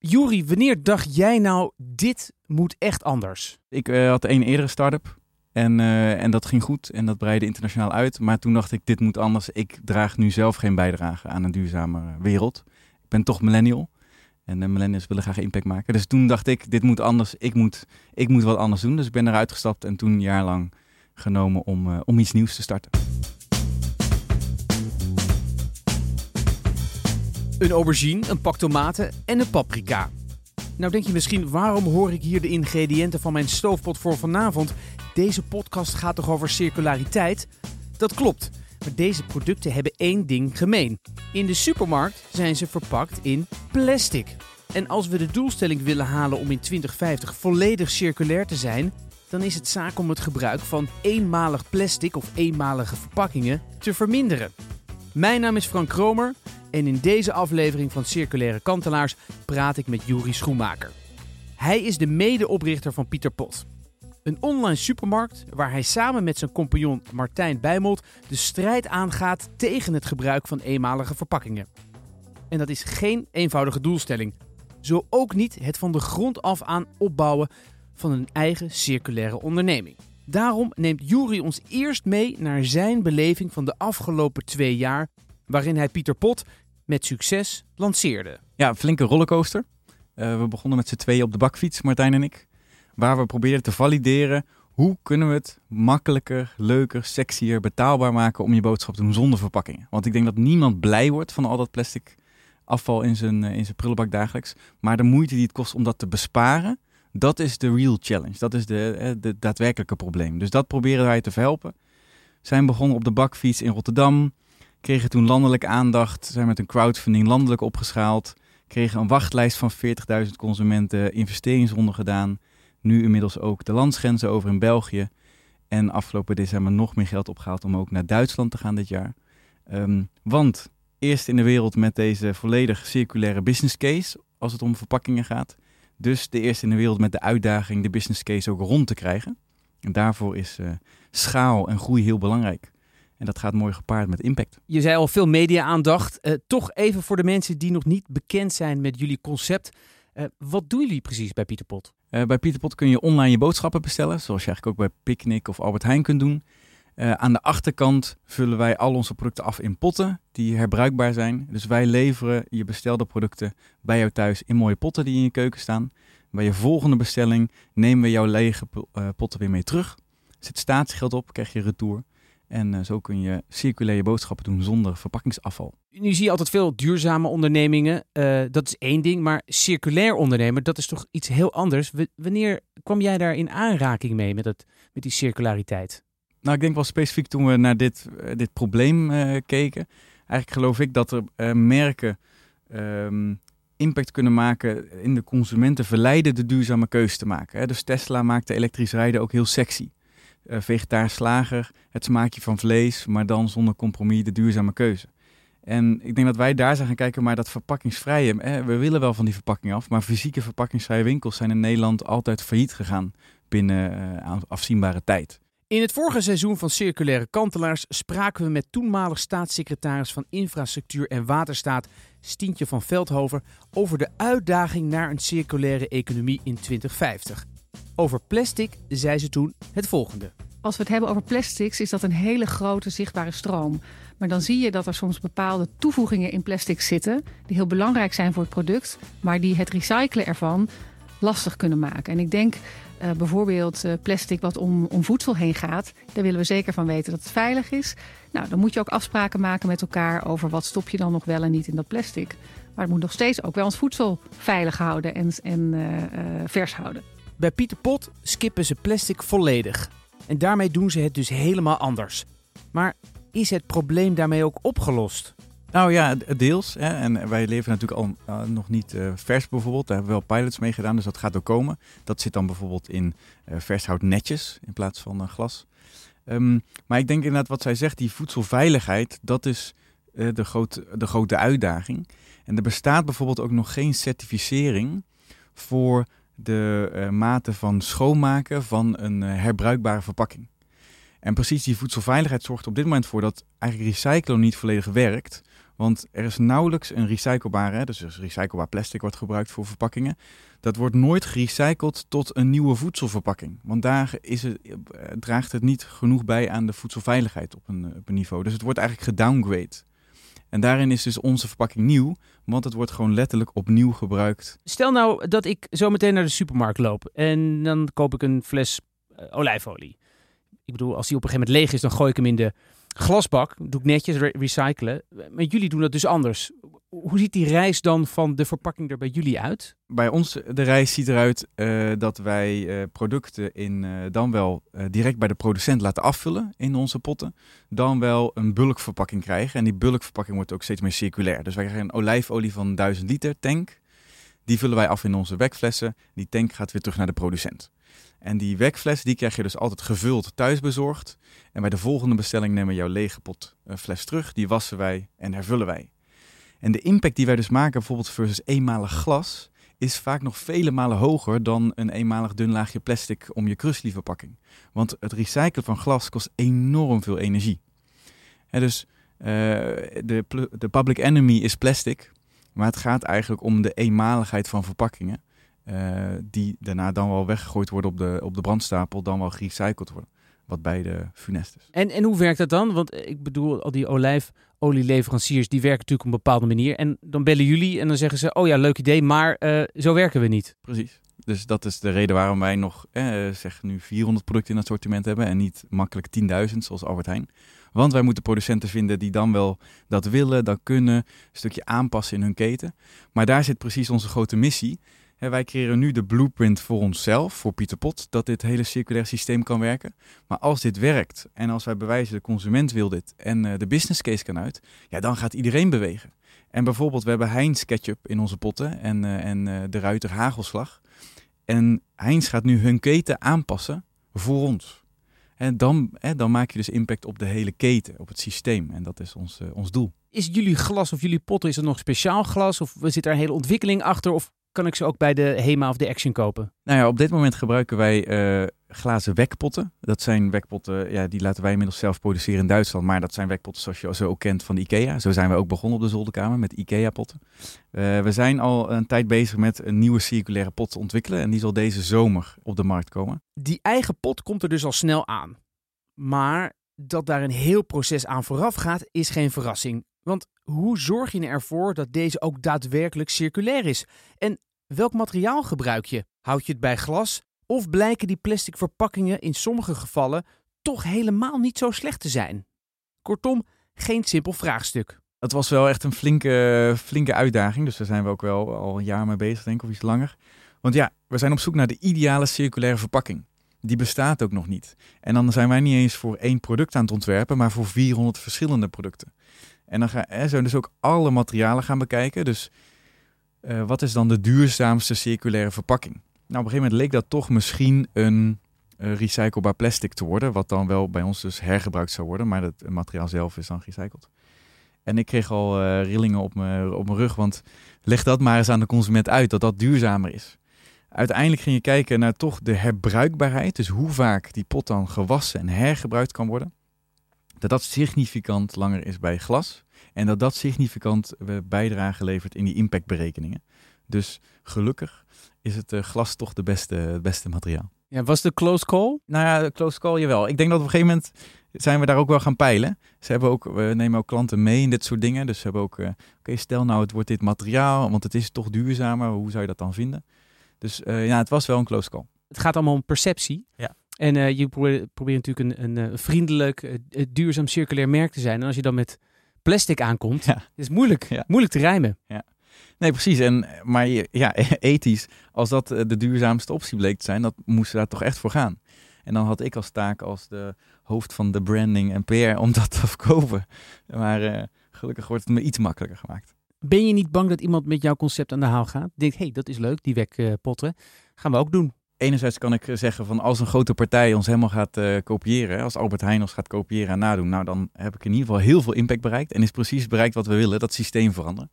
Juri, wanneer dacht jij nou, dit moet echt anders? Ik uh, had een eerdere start-up en, uh, en dat ging goed en dat breidde internationaal uit. Maar toen dacht ik, dit moet anders. Ik draag nu zelf geen bijdrage aan een duurzame wereld. Ik ben toch millennial en de millennials willen graag impact maken. Dus toen dacht ik, dit moet anders. Ik moet, ik moet wat anders doen. Dus ik ben eruit gestapt en toen een jaar lang genomen om, om iets nieuws te starten. Een aubergine, een pak tomaten en een paprika. Nou denk je misschien, waarom hoor ik hier de ingrediënten van mijn stoofpot voor vanavond? Deze podcast gaat toch over circulariteit? Dat klopt, maar deze producten hebben één ding gemeen. In de supermarkt zijn ze verpakt in plastic. En als we de doelstelling willen halen om in 2050 volledig circulair te zijn, dan is het zaak om het gebruik van eenmalig plastic of eenmalige verpakkingen te verminderen. Mijn naam is Frank Kromer en in deze aflevering van Circulaire Kantelaars praat ik met Juri Schoenmaker. Hij is de medeoprichter van Pieter Pot. Een online supermarkt waar hij samen met zijn compagnon Martijn Bijmold de strijd aangaat tegen het gebruik van eenmalige verpakkingen. En dat is geen eenvoudige doelstelling. Zo ook niet het van de grond af aan opbouwen van een eigen circulaire onderneming. Daarom neemt Juri ons eerst mee naar zijn beleving van de afgelopen twee jaar, waarin hij Pieter Pot met succes lanceerde. Ja, een flinke rollercoaster. Uh, we begonnen met z'n tweeën op de bakfiets, Martijn en ik. Waar we probeerden te valideren hoe kunnen we het makkelijker, leuker, sexier, betaalbaar maken om je boodschap te doen zonder verpakkingen. Want ik denk dat niemand blij wordt van al dat plastic afval in zijn, eh, in zijn prullenbak dagelijks. Maar de moeite die het kost om dat te besparen, dat is de real challenge. Dat is de, eh, de daadwerkelijke probleem. Dus dat proberen wij te verhelpen. Zijn begonnen op de bakfiets in Rotterdam. Kregen toen landelijke aandacht. Zijn met een crowdfunding landelijk opgeschaald. Kregen een wachtlijst van 40.000 consumenten. Investeringsronde gedaan. Nu inmiddels ook de landsgrenzen over in België. En afgelopen december nog meer geld opgehaald om ook naar Duitsland te gaan dit jaar. Ehm, want eerst in de wereld met deze volledig circulaire business case als het om verpakkingen gaat. Dus de eerste in de wereld met de uitdaging de business case ook rond te krijgen. En daarvoor is uh, schaal en groei heel belangrijk. En dat gaat mooi gepaard met impact. Je zei al veel media-aandacht. Uh, toch even voor de mensen die nog niet bekend zijn met jullie concept. Uh, wat doen jullie precies bij Pieterpot? bij Pieterpot kun je online je boodschappen bestellen. Zoals je eigenlijk ook bij Picnic of Albert Heijn kunt doen. Aan de achterkant vullen wij al onze producten af in potten die herbruikbaar zijn. Dus wij leveren je bestelde producten bij jou thuis in mooie potten die in je keuken staan. Bij je volgende bestelling nemen we jouw lege potten weer mee terug. Zet statiegeld op, krijg je retour. En uh, zo kun je circulaire boodschappen doen zonder verpakkingsafval. Nu zie je altijd veel duurzame ondernemingen. dat is één ding. Maar circulair ondernemen, dat is toch iets heel anders. W wanneer kwam jij daar in aanraking mee met, het, met die circulariteit? Nou, ik denk wel specifiek toen we naar dit, uh, dit probleem uh, keken. Eigenlijk geloof ik dat er merken um, impact kunnen maken in de consumenten, verleiden de duurzame keuze te maken. Hè. Dus Tesla maakte elektrisch rijden ook heel sexy. Vegetarisch slager, het smaakje van vlees, maar dan zonder compromis de duurzame keuze. En ik denk dat wij daar zijn gaan kijken, maar dat verpakkingsvrije, hè, we willen wel van die verpakking af, maar fysieke verpakkingsvrije winkels zijn in Nederland altijd failliet gegaan binnen afzienbare tijd. In het vorige seizoen van Circulaire Kantelaars spraken we met toenmalig staatssecretaris van Infrastructuur en Waterstaat Stientje van Veldhoven over de uitdaging naar een circulaire economie in 2050. Over plastic zei ze toen het volgende. Als we het hebben over plastics, is dat een hele grote zichtbare stroom. Maar dan zie je dat er soms bepaalde toevoegingen in plastic zitten, die heel belangrijk zijn voor het product, maar die het recyclen ervan lastig kunnen maken. En ik denk uh, bijvoorbeeld uh, plastic wat om, om voedsel heen gaat, daar willen we zeker van weten dat het veilig is. Nou, dan moet je ook afspraken maken met elkaar over wat stop je dan nog wel en niet in dat plastic. Maar het moet nog steeds ook wel ons voedsel veilig houden en, en uh, vers houden. Bij Pieter Pot skippen ze plastic volledig. En daarmee doen ze het dus helemaal anders. Maar is het probleem daarmee ook opgelost? Nou ja, deels. Hè. En wij leven natuurlijk al uh, nog niet uh, vers bijvoorbeeld. Daar hebben we wel pilots mee gedaan, dus dat gaat ook komen. Dat zit dan bijvoorbeeld in uh, vershout netjes in plaats van glas. Um, maar ik denk inderdaad wat zij zegt, die voedselveiligheid, dat is de, groot, de grote uitdaging. En er bestaat bijvoorbeeld ook nog geen certificering voor de mate van schoonmaken van een herbruikbare verpakking. En precies die voedselveiligheid zorgt op dit moment voor dat eigenlijk recyclen niet volledig werkt Want er is nauwelijks een recyclebare, dus recyclebaar plastic wordt gebruikt voor verpakkingen. Dat wordt nooit gerecycled tot een nieuwe voedselverpakking. Want daar is het, eh, draagt het niet genoeg bij aan de voedselveiligheid op een, op een niveau. Dus het wordt eigenlijk gedowngrade. En daarin is dus onze verpakking nieuw, want het wordt gewoon letterlijk opnieuw gebruikt. Stel nou dat ik zo meteen naar de supermarkt loop en dan koop ik een fles uh, olijfolie. Ik bedoel, als die op een gegeven moment leeg is, dan gooi ik hem in de glasbak. Doe ik netjes recyclen. Maar jullie doen dat dus anders. Hoe ziet die reis dan van de verpakking er bij jullie uit? Bij ons, de reis ziet eruit uh, dat wij uh, producten in, uh, dan wel direct bij de producent laten afvullen in onze potten. Dan wel een bulkverpakking krijgen. En die bulkverpakking wordt ook steeds meer circulair. Dus wij krijgen een olijfolie van 1000 liter tank. Die vullen wij af in onze wekflessen. Die tank gaat weer terug naar de producent. En die wekfles die krijg je dus altijd gevuld thuis bezorgd. En bij de volgende bestelling nemen we jouw lege pot fles terug. Die wassen wij en hervullen wij. En de impact die wij dus maken, bijvoorbeeld versus eenmalig glas, is vaak nog vele malen hoger dan een eenmalig dun laagje plastic om je verpakking. Want het recyclen van glas kost enorm veel energie. En dus uh, de, de public enemy is plastic, maar het gaat eigenlijk om de eenmaligheid van verpakkingen. Uh, die daarna dan wel weggegooid worden op de, op de brandstapel, dan wel gerecycled worden. Wat beide funest is. En, en hoe werkt dat dan? Want ik bedoel, al die olijfolieleveranciers, die werken natuurlijk op een bepaalde manier. En dan bellen jullie en dan zeggen ze, oh ja, leuk idee, maar uh, zo werken we niet. Precies. Dus dat is de reden waarom wij nog, eh, zeg nu 400 producten in het assortiment hebben en niet makkelijk 10.000 zoals Albert Heijn. Want wij moeten producenten vinden die dan wel dat willen, dat kunnen, een stukje aanpassen in hun keten. Maar daar zit precies onze grote missie wij creëren nu de blueprint voor onszelf, voor Pieter Pot, dat dit hele circulaire systeem kan werken. Maar als dit werkt en als wij bewijzen de consument wil dit en uh, de business case kan uit, ja, dan gaat iedereen bewegen. En bijvoorbeeld, we hebben Heinz ketchup in onze potten en, uh, en uh, de Ruiter hagelslag. En Heinz gaat nu hun keten aanpassen voor ons. En dan, hè, dan maak je dus impact op de hele keten, op het systeem. En dat is ons, ons doel. Is jullie glas of jullie potten, is er nog speciaal glas? Of zit er een hele ontwikkeling achter? Of kan ik ze ook bij de HEMA of de Action kopen? Nou ja, op dit moment gebruiken wij uh, glazen wekpotten. Dat zijn wekpotten, ja, die laten wij inmiddels zelf produceren in Duitsland. Maar dat zijn wekpotten zoals je zo ook kent van IKEA. Zo zijn we ook begonnen op de zolderkamer met IKEA-potten. Uh, we zijn al een tijd bezig met een nieuwe circulaire pot te ontwikkelen. En die zal deze zomer op de markt komen. Die eigen pot komt er dus al snel aan. Maar dat daar een heel proces aan vooraf gaat, is geen verrassing. Want hoe zorg je ervoor dat deze ook daadwerkelijk circulair is? En welk materiaal gebruik je? Houd je het bij glas? Of blijken die plastic verpakkingen in sommige gevallen toch helemaal niet zo slecht te zijn? Kortom, geen simpel vraagstuk. Het was wel echt een flinke, flinke uitdaging. Dus daar zijn we ook wel al een jaar mee bezig, denk ik, of iets langer. Want ja, we zijn op zoek naar de ideale circulaire verpakking. Die bestaat ook nog niet. En dan zijn wij niet eens voor één product aan het ontwerpen, maar voor 400 verschillende producten. En dan gaan we dus ook alle materialen gaan bekijken. Dus uh, wat is dan de duurzaamste circulaire verpakking? Nou, op een gegeven moment leek dat toch misschien een uh, recyclebaar plastic te worden. Wat dan wel bij ons dus hergebruikt zou worden. Maar het materiaal zelf is dan gerecycled. En ik kreeg al uh, rillingen op mijn, op rug. Want leg dat maar eens aan de consument uit dat dat duurzamer is. Uiteindelijk ging je kijken naar toch de herbruikbaarheid. Dus hoe vaak die pot dan gewassen en hergebruikt kan worden dat dat significant langer is bij glas. En dat dat significant eh, bijdrage levert in die impactberekeningen. Dus gelukkig is het uh, glas toch de beste, het beste materiaal. Ja, was de close call? Nou ja, de close call, jawel. Ik denk dat op een gegeven moment zijn we daar ook wel gaan peilen. Ze hebben ook, we nemen ook klanten mee in dit soort dingen. Dus ze hebben ook, uh, oké, stel nou het wordt dit materiaal, want het is toch duurzamer. Hoe zou je dat dan vinden? Dus uh, ja, het was wel een close call. Het gaat allemaal om perceptie. Ja. En uh, je probeert, probeert, natuurlijk een, een, vriendelijk, duurzaam, circulair merk te zijn. En als je dan met plastic aankomt, ja. is het moeilijk, ja. moeilijk te rijmen. Ja. Nee, precies. En, maar ja, ethisch, als dat de duurzaamste optie bleek te zijn, dat moesten daar toch echt voor gaan. En dan had ik als taak als de hoofd van de branding en PR om dat te verkopen. Maar uh, gelukkig wordt het me iets makkelijker gemaakt. Ben je niet bang dat iemand met jouw concept aan de haal gaat? Denkt, hé, hey, dat is leuk, die wekpotten. Gaan we ook doen enerzijds kan ik zeggen van als een grote partij ons helemaal gaat uh, kopiëren, als Albert Heijn ons gaat kopiëren en nadoen, nou dan heb ik in ieder geval heel veel impact bereikt en is precies bereikt wat we willen, dat systeem veranderen.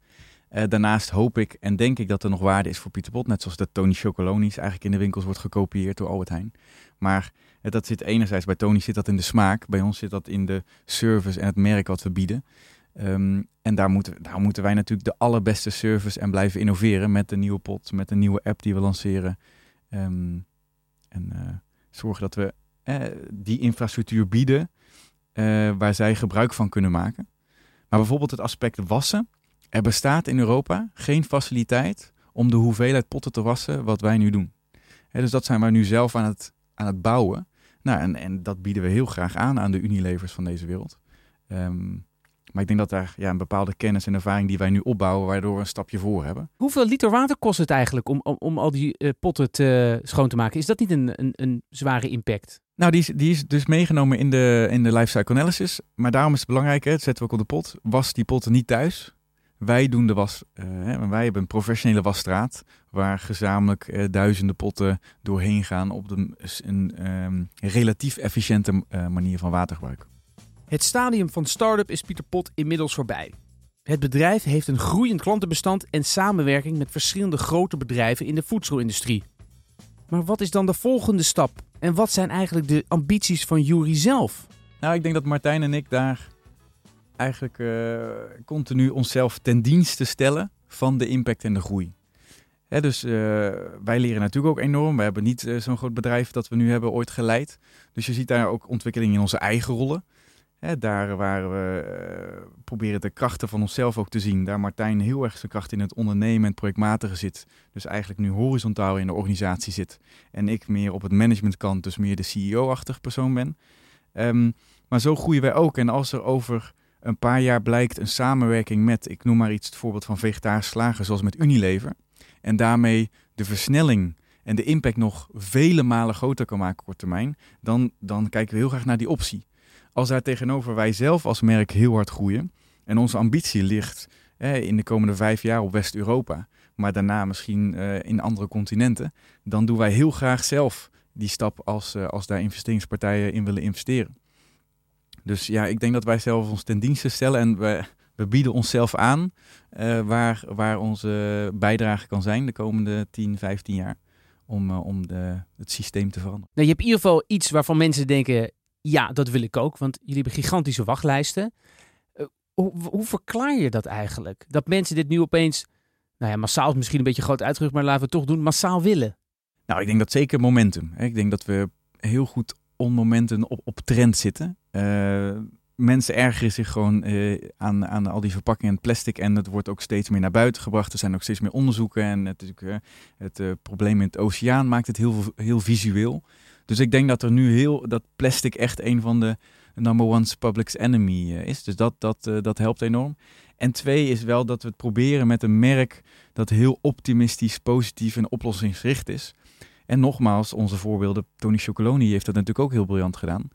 Uh, daarnaast hoop ik en denk ik dat er nog waarde is voor Pieter net zoals de Tony Chocolonis eigenlijk in de winkels wordt gekopieerd door Albert Heijn. Maar uh, dat zit enerzijds bij Tony zit dat in de smaak, bij ons zit dat in de service en het merk wat we bieden. Um, en daar moeten, daar moeten wij natuurlijk de allerbeste service en blijven innoveren met de nieuwe pot, met de nieuwe app die we lanceren. Ehm, en uh, zorgen dat we die infrastructuur bieden waar zij gebruik van kunnen maken. Maar bijvoorbeeld het aspect wassen. Er bestaat in Europa geen faciliteit om de hoeveelheid potten te wassen wat wij nu doen. dus dat zijn wij nu zelf aan het, aan het bouwen. Nou, en, en dat bieden we heel graag aan aan de Unilevers van deze wereld. Um, maar ik denk dat daar ja, een bepaalde kennis en ervaring die wij nu opbouwen, waardoor we een stapje voor hebben. Hoeveel liter water kost het eigenlijk om, om, om al die uh, potten te, schoon te maken? Is dat niet een, een, een zware impact? Nou, die is, die is dus meegenomen in de, in de lifecycle analysis. Maar daarom is het belangrijk, hè, dat zetten we ook op de pot. Was die potten niet thuis. Wij doen de was. Uh, wij hebben een professionele wasstraat. Waar gezamenlijk uh, duizenden potten doorheen gaan op de, een um, relatief efficiënte uh, manier van watergebruik. Het stadium van start-up is Pieter Pot inmiddels voorbij. Het bedrijf heeft een groeiend klantenbestand en samenwerking met verschillende grote bedrijven in de voedselindustrie. Maar wat is dan de volgende stap? En wat zijn eigenlijk de ambities van Jury zelf? Nou, ik denk dat Martijn en ik daar eigenlijk uh, continu onszelf ten dienste stellen van de impact en de groei. Hè, dus uh, wij leren natuurlijk ook enorm. We hebben niet uh, zo'n groot bedrijf dat we nu hebben ooit geleid. Dus je ziet daar ook ontwikkeling in onze eigen rollen. Hè, daar waar we proberen de krachten van onszelf ook te zien. Daar Martijn heel erg zijn kracht in het ondernemen en projectmatige zit. Dus eigenlijk nu horizontaal in de organisatie zit. En ik meer op het managementkant, dus meer de CEO-achtig persoon ben. Um, maar zo groeien wij ook. En als er over een paar jaar blijkt een samenwerking met, ik noem maar iets, het voorbeeld van vegetarische slagen, zoals met Unilever. En daarmee de versnelling en de impact nog vele malen groter kan maken op korte termijn, dan, dan kijken we heel graag naar die optie. Als daar tegenover wij zelf als merk heel hard groeien en onze ambitie ligt eh, in de komende vijf jaar op West-Europa, maar daarna misschien uh, in andere continenten, dan doen wij heel graag zelf die stap als, uh, als daar investeringspartijen in willen investeren. Dus ja, ik denk dat wij zelf ons ten dienste stellen en we, we bieden onszelf aan uh, waar, waar onze bijdrage kan zijn de komende 10, 15 jaar om, uh, om de, het systeem te veranderen. Nou, je hebt in ieder geval iets waarvan mensen denken, ja, dat wil ik ook, want jullie hebben gigantische wachtlijsten. Uh, hoe, hoe, verklaar je dat eigenlijk? Dat mensen dit nu opeens, nou ja, massaal is misschien een beetje groot uitgedrukt, maar laten we het toch doen, massaal willen. Nou, ik denk dat zeker momentum. Hè. Ik denk dat we heel goed on momenten op, op trend zitten. Uh, mensen ergeren zich gewoon uh, aan, aan al die verpakkingen en plastic. En het wordt ook steeds meer naar buiten gebracht. Er zijn ook steeds meer onderzoeken. En het, uh, het uh, probleem in het oceaan maakt het heel, heel visueel. Dus ik denk dat er nu heel dat plastic echt een van de number one's public's enemy is. Dus dat, dat, dat helpt enorm. En twee is wel dat we het proberen met een merk dat heel optimistisch, positief en oplossingsgericht is. En nogmaals, onze voorbeelden, Tony Chocoloni heeft dat natuurlijk ook heel briljant gedaan.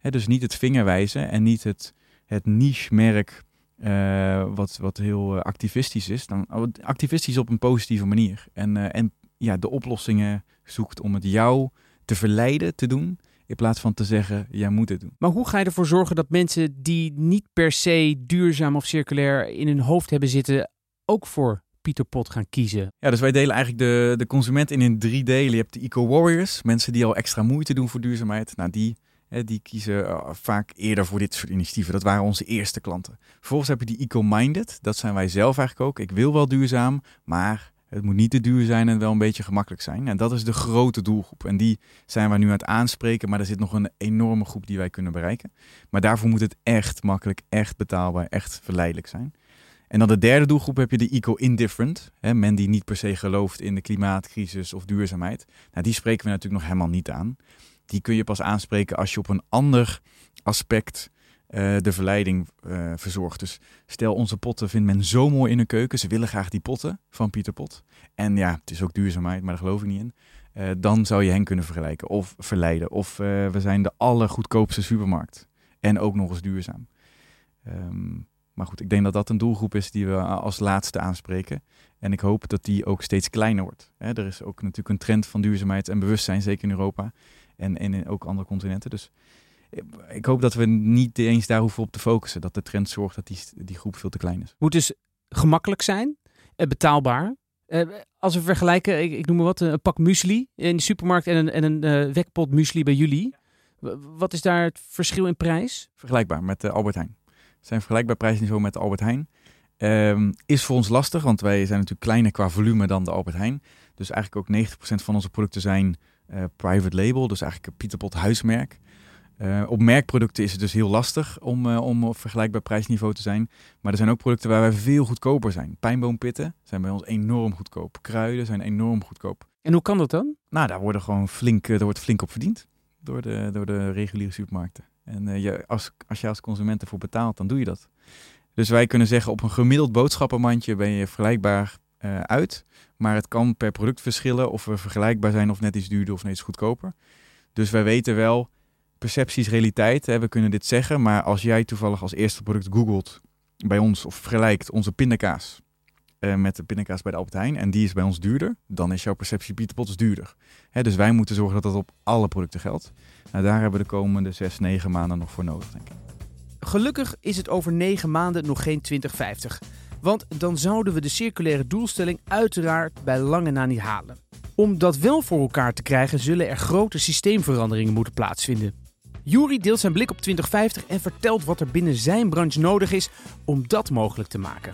Dus niet het vingerwijzen en niet het, het niche-merk uh, wat, wat heel uh, activistisch is. Dan, oh, activistisch op een positieve manier. En, uh, en ja, de oplossingen zoekt om het jou te verleiden te doen. In plaats van te zeggen, jij moet het doen. Maar hoe ga je ervoor zorgen dat mensen die niet per se duurzaam of circulair in hun hoofd hebben zitten, ook voor Pieter Pot gaan kiezen? Ja, dus wij delen eigenlijk de, de consument in, in drie delen. Je hebt de eco-warriors, mensen die al extra moeite doen voor duurzaamheid. Nou, die die kiezen uh, vaak eerder voor dit soort initiatieven. Dat waren onze eerste klanten. Vervolgens heb je die eco-minded. Dat zijn wij zelf eigenlijk ook. Ik wil wel duurzaam, maar het moet niet te duur zijn en wel een beetje gemakkelijk zijn. En dat is de grote doelgroep. En die zijn wij nu aan het aanspreken. Maar er zit nog een enorme groep die wij kunnen bereiken. Maar daarvoor moet het echt makkelijk, echt betaalbaar, echt verleidelijk zijn. En dan de derde doelgroep heb je de eco-indifferent. Men die niet per se gelooft in de klimaatcrisis of duurzaamheid. Nou, die spreken we natuurlijk nog helemaal niet aan die kun je pas aanspreken als je op een ander aspect uh, de verleiding uh, verzorgt. Dus stel, onze potten vindt men zo mooi in een keuken. Ze willen graag die potten van Pieter Pot. En ja, het is ook duurzaamheid, maar daar geloof ik niet in. Uh, dan zou je hen kunnen vergelijken of verleiden. Of we zijn de allergoedkoopste supermarkt. En ook nog eens duurzaam. Um, maar goed, ik denk dat dat een doelgroep is die we als laatste aanspreken. En ik hoop dat die ook steeds kleiner wordt. Hè, er is ook natuurlijk een trend van duurzaamheid en bewustzijn, zeker in Europa en, en in ook andere continenten. Dus ik hoop dat we niet eens daar hoeven op te focussen. Dat de trend zorgt dat die, die groep veel te klein is. Moet dus gemakkelijk zijn, eh, betaalbaar. Uh, als we vergelijken, ik, ik, noem maar wat, een pak muesli in de supermarkt en een, en een uh, wekpot muesli bij jullie. Wat is daar het verschil in prijs? Vergelijkbaar met uh, Albert Heijn. Zijn vergelijkbaar prijsniveau met Albert Heijn. Ehm, is voor ons lastig, want wij zijn natuurlijk kleiner qua volume dan de Albert Heijn. Dus eigenlijk ook 90% van onze producten zijn uh, private label, dus eigenlijk een Pieterpot huismerk. Uh, op merkproducten is het dus heel lastig om, uh, om op vergelijkbaar prijsniveau te zijn. Maar er zijn ook producten waar wij veel goedkoper zijn. Pijnboompitten zijn bij ons enorm goedkoop. Kruiden zijn enorm goedkoop. En hoe kan dat dan? Nou, daar, worden gewoon flink, daar wordt flink op verdiend door de, door de reguliere supermarkten. En je, als, als je als consument ervoor betaalt, dan doe je dat. Dus wij kunnen zeggen, op een gemiddeld boodschappenmandje ben je vergelijkbaar uh, uit. Maar het kan per product verschillen of we vergelijkbaar zijn of net iets duurder of net iets goedkoper. Dus wij weten wel, perceptie is realiteit. Hè, we kunnen dit zeggen, maar als jij toevallig als eerste product googelt bij ons of vergelijkt onze pindakaas uh, met de pindakaas bij de Albert Heijn en die is bij ons duurder, dan is jouw perceptie Pieterpot duurder. Dus wij moeten zorgen dat dat op alle producten geldt. Nou, daar hebben we de komende 6, 9 maanden nog voor nodig, denk ik. Gelukkig is het over 9 maanden nog geen 2050. Want dan zouden we de circulaire doelstelling uiteraard bij lange na niet halen. Om dat wel voor elkaar te krijgen, zullen er grote systeemveranderingen moeten plaatsvinden. Jury deelt zijn blik op 2050 en vertelt wat er binnen zijn branche nodig is om dat mogelijk te maken.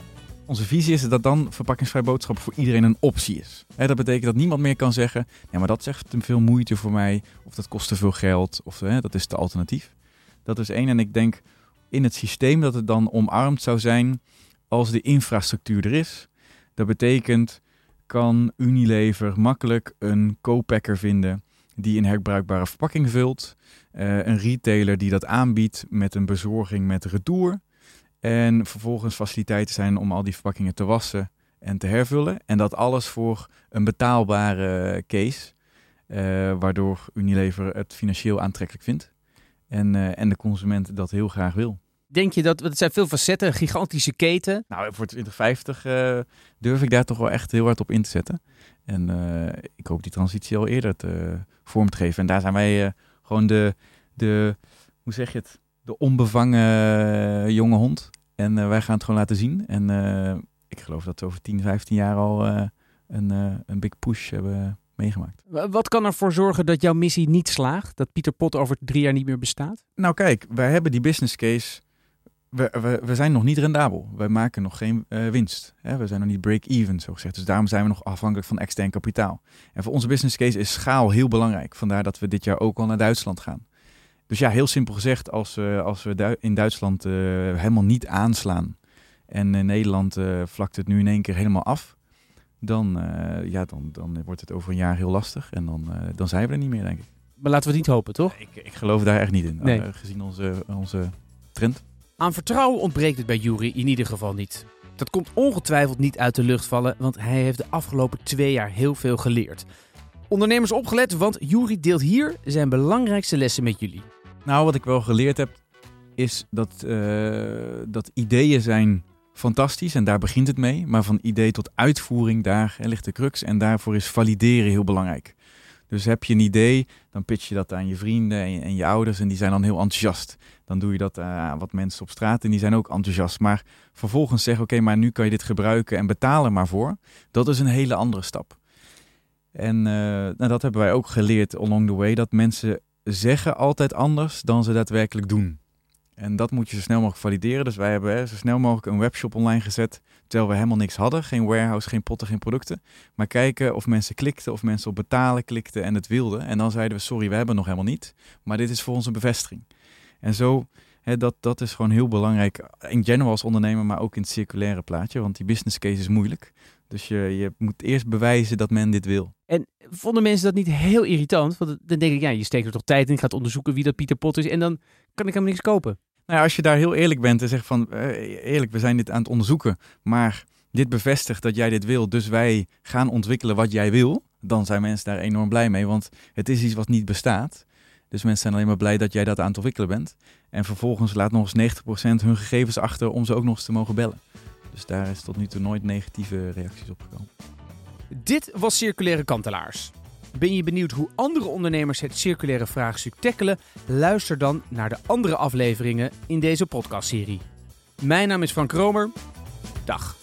Onze visie is dat dan verpakkingsvrij boodschappen voor iedereen een optie is. dat betekent dat niemand meer kan zeggen: ja, maar dat zegt te veel moeite voor mij, of dat kost te veel geld, of dat is te alternatief. Dat is één. En ik denk in het systeem dat het dan omarmd zou zijn als de infrastructuur er is. Dat betekent, kan Unilever makkelijk een co-packer vinden die een herbruikbare verpakking vult. Uh, een retailer die dat aanbiedt met een bezorging met retour. En vervolgens faciliteiten zijn om al die verpakkingen te wassen en te hervullen. En dat alles voor een betaalbare case. Uh, waardoor Unilever het financieel aantrekkelijk vindt. En, uh, en de consument dat heel graag wil. Denk je dat, het zijn veel facetten, een gigantische keten. Nou, voor 2050 uh, durf ik daar toch wel echt heel hard op in te zetten. En ik hoop die transitie al eerder te, vorm te geven. En daar zijn wij gewoon de, de, hoe zeg je het, de onbevangen jonge hond. En wij gaan het gewoon laten zien. En ik geloof dat we over 10, 15 jaar al een, een big push hebben meegemaakt. Wat kan ervoor zorgen dat jouw missie niet slaagt? Dat Pieter Pot over drie jaar niet meer bestaat? Nou kijk, wij hebben die business case we, we, we, zijn nog niet rendabel. Wij maken nog geen uh, winst. Hè? We zijn nog niet break-even, zo gezegd. Dus daarom zijn we nog afhankelijk van extern kapitaal. En voor onze business case is schaal heel belangrijk. Vandaar dat we dit jaar ook al naar Duitsland gaan. Dus ja, heel simpel gezegd, als, uh, als we in Duitsland uh, helemaal niet aanslaan en in Nederland vlakt het nu in één keer helemaal af, dan, ja, dan, dan wordt het over een jaar heel lastig en dan, dan zijn we er niet meer, denk ik. Maar laten we het niet hopen, toch? Ik, ik geloof daar echt niet in, nee. gezien onze, onze trend. Aan vertrouwen ontbreekt het bij Jury in ieder geval niet. Dat komt ongetwijfeld niet uit de lucht vallen, want hij heeft de afgelopen twee jaar heel veel geleerd. Ondernemers opgelet, want Jury deelt hier zijn belangrijkste lessen met jullie. Nou, wat ik wel geleerd heb, is dat, uh, dat ideeën zijn fantastisch en daar begint het mee. Maar van idee tot uitvoering, daar ligt de crux. En daarvoor is valideren heel belangrijk. Dus heb je een idee, dan pitch je dat aan je vrienden en je, en je ouders en die zijn dan heel enthousiast. Dan doe je dat aan wat mensen op straat en die zijn ook enthousiast. Maar vervolgens zeggen, oké, maar nu kan je dit gebruiken en betalen maar voor. Dat is een hele andere stap. En uh, nou, dat hebben wij ook geleerd along the way, dat mensen zeggen altijd anders dan ze daadwerkelijk doen. En dat moet je zo snel mogelijk valideren. Dus wij hebben zo snel mogelijk een webshop online gezet. Terwijl we helemaal niks hadden. Geen warehouse, geen potten, geen producten. Maar kijken of mensen klikten, of mensen op betalen klikten en het wilden. En dan zeiden we, sorry, we hebben nog helemaal niet. Maar dit is voor ons een bevestiging. En zo, hè, dat, dat is gewoon heel belangrijk. In general als ondernemer, maar ook in het circulaire plaatje. Want die business case is moeilijk. Dus je, je moet eerst bewijzen dat men dit wil. En vonden mensen dat niet heel irritant? Want dan denk ik, ja, je steekt er toch tijd in, gaat onderzoeken wie dat Pieter Pot is. En dan kan ik hem niks kopen. Nou ja, als je daar heel eerlijk bent en zegt van, uh, eerlijk, we zijn dit aan het onderzoeken, maar dit bevestigt dat jij dit wil, dus wij gaan ontwikkelen wat jij wil, dan zijn mensen daar enorm blij mee, want het is iets wat niet bestaat. Dus mensen zijn alleen maar blij dat jij dat aan het ontwikkelen bent. En vervolgens laat nog eens 90% hun gegevens achter om ze ook nog eens te mogen bellen. Dus daar is tot nu toe nooit negatieve reacties op gekomen. Dit was Circulaire Kantelaars. Ben je benieuwd hoe andere ondernemers het circulaire vraagstuk tackelen? Luister dan naar de andere afleveringen in deze podcastserie. Mijn naam is Frank Romer. Dag.